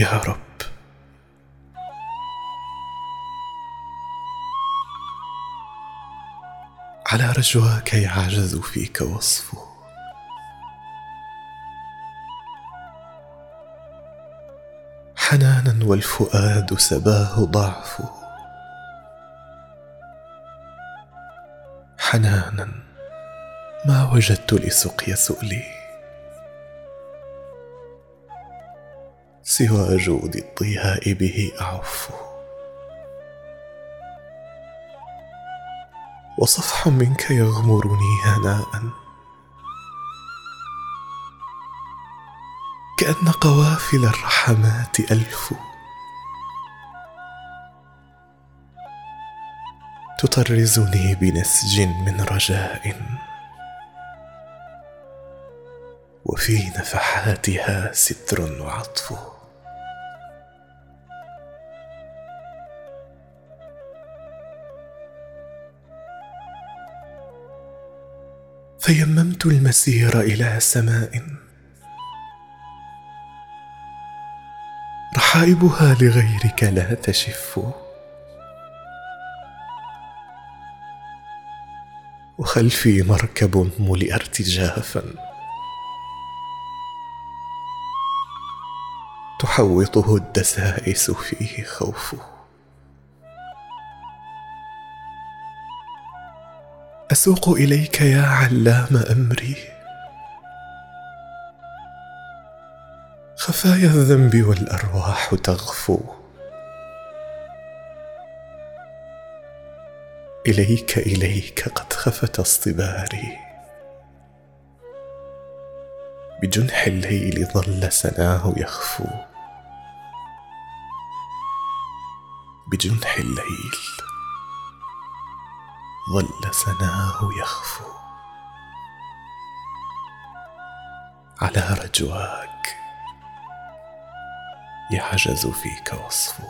يا رب. على رجواك يعجز فيك وصفه. حنانا والفؤاد سباه ضعفه. حنانا ما وجدت لسقي سؤلي. سوى جود الضياء به اعف وصفح منك يغمرني هناء. كأن قوافل الرحمات ألف. تطرزني بنسج من رجاء. وفي نفحاتها ستر وعطف فيممت المسير إلى سماء. رحائبها لغيرك لا تشف. وخلفي مركب ملئ ارتجافا تحوطه الدسائس فيه خوفه. أسوق إليك يا علام أمري. خفايا الذنب والأرواح تغفو. إليك إليك قد خفت اصطباري. بجنح الليل ظل سناه يخفو. بجنح الليل. ظل سناه يخفو. على رجواك يعجز فيك وصفه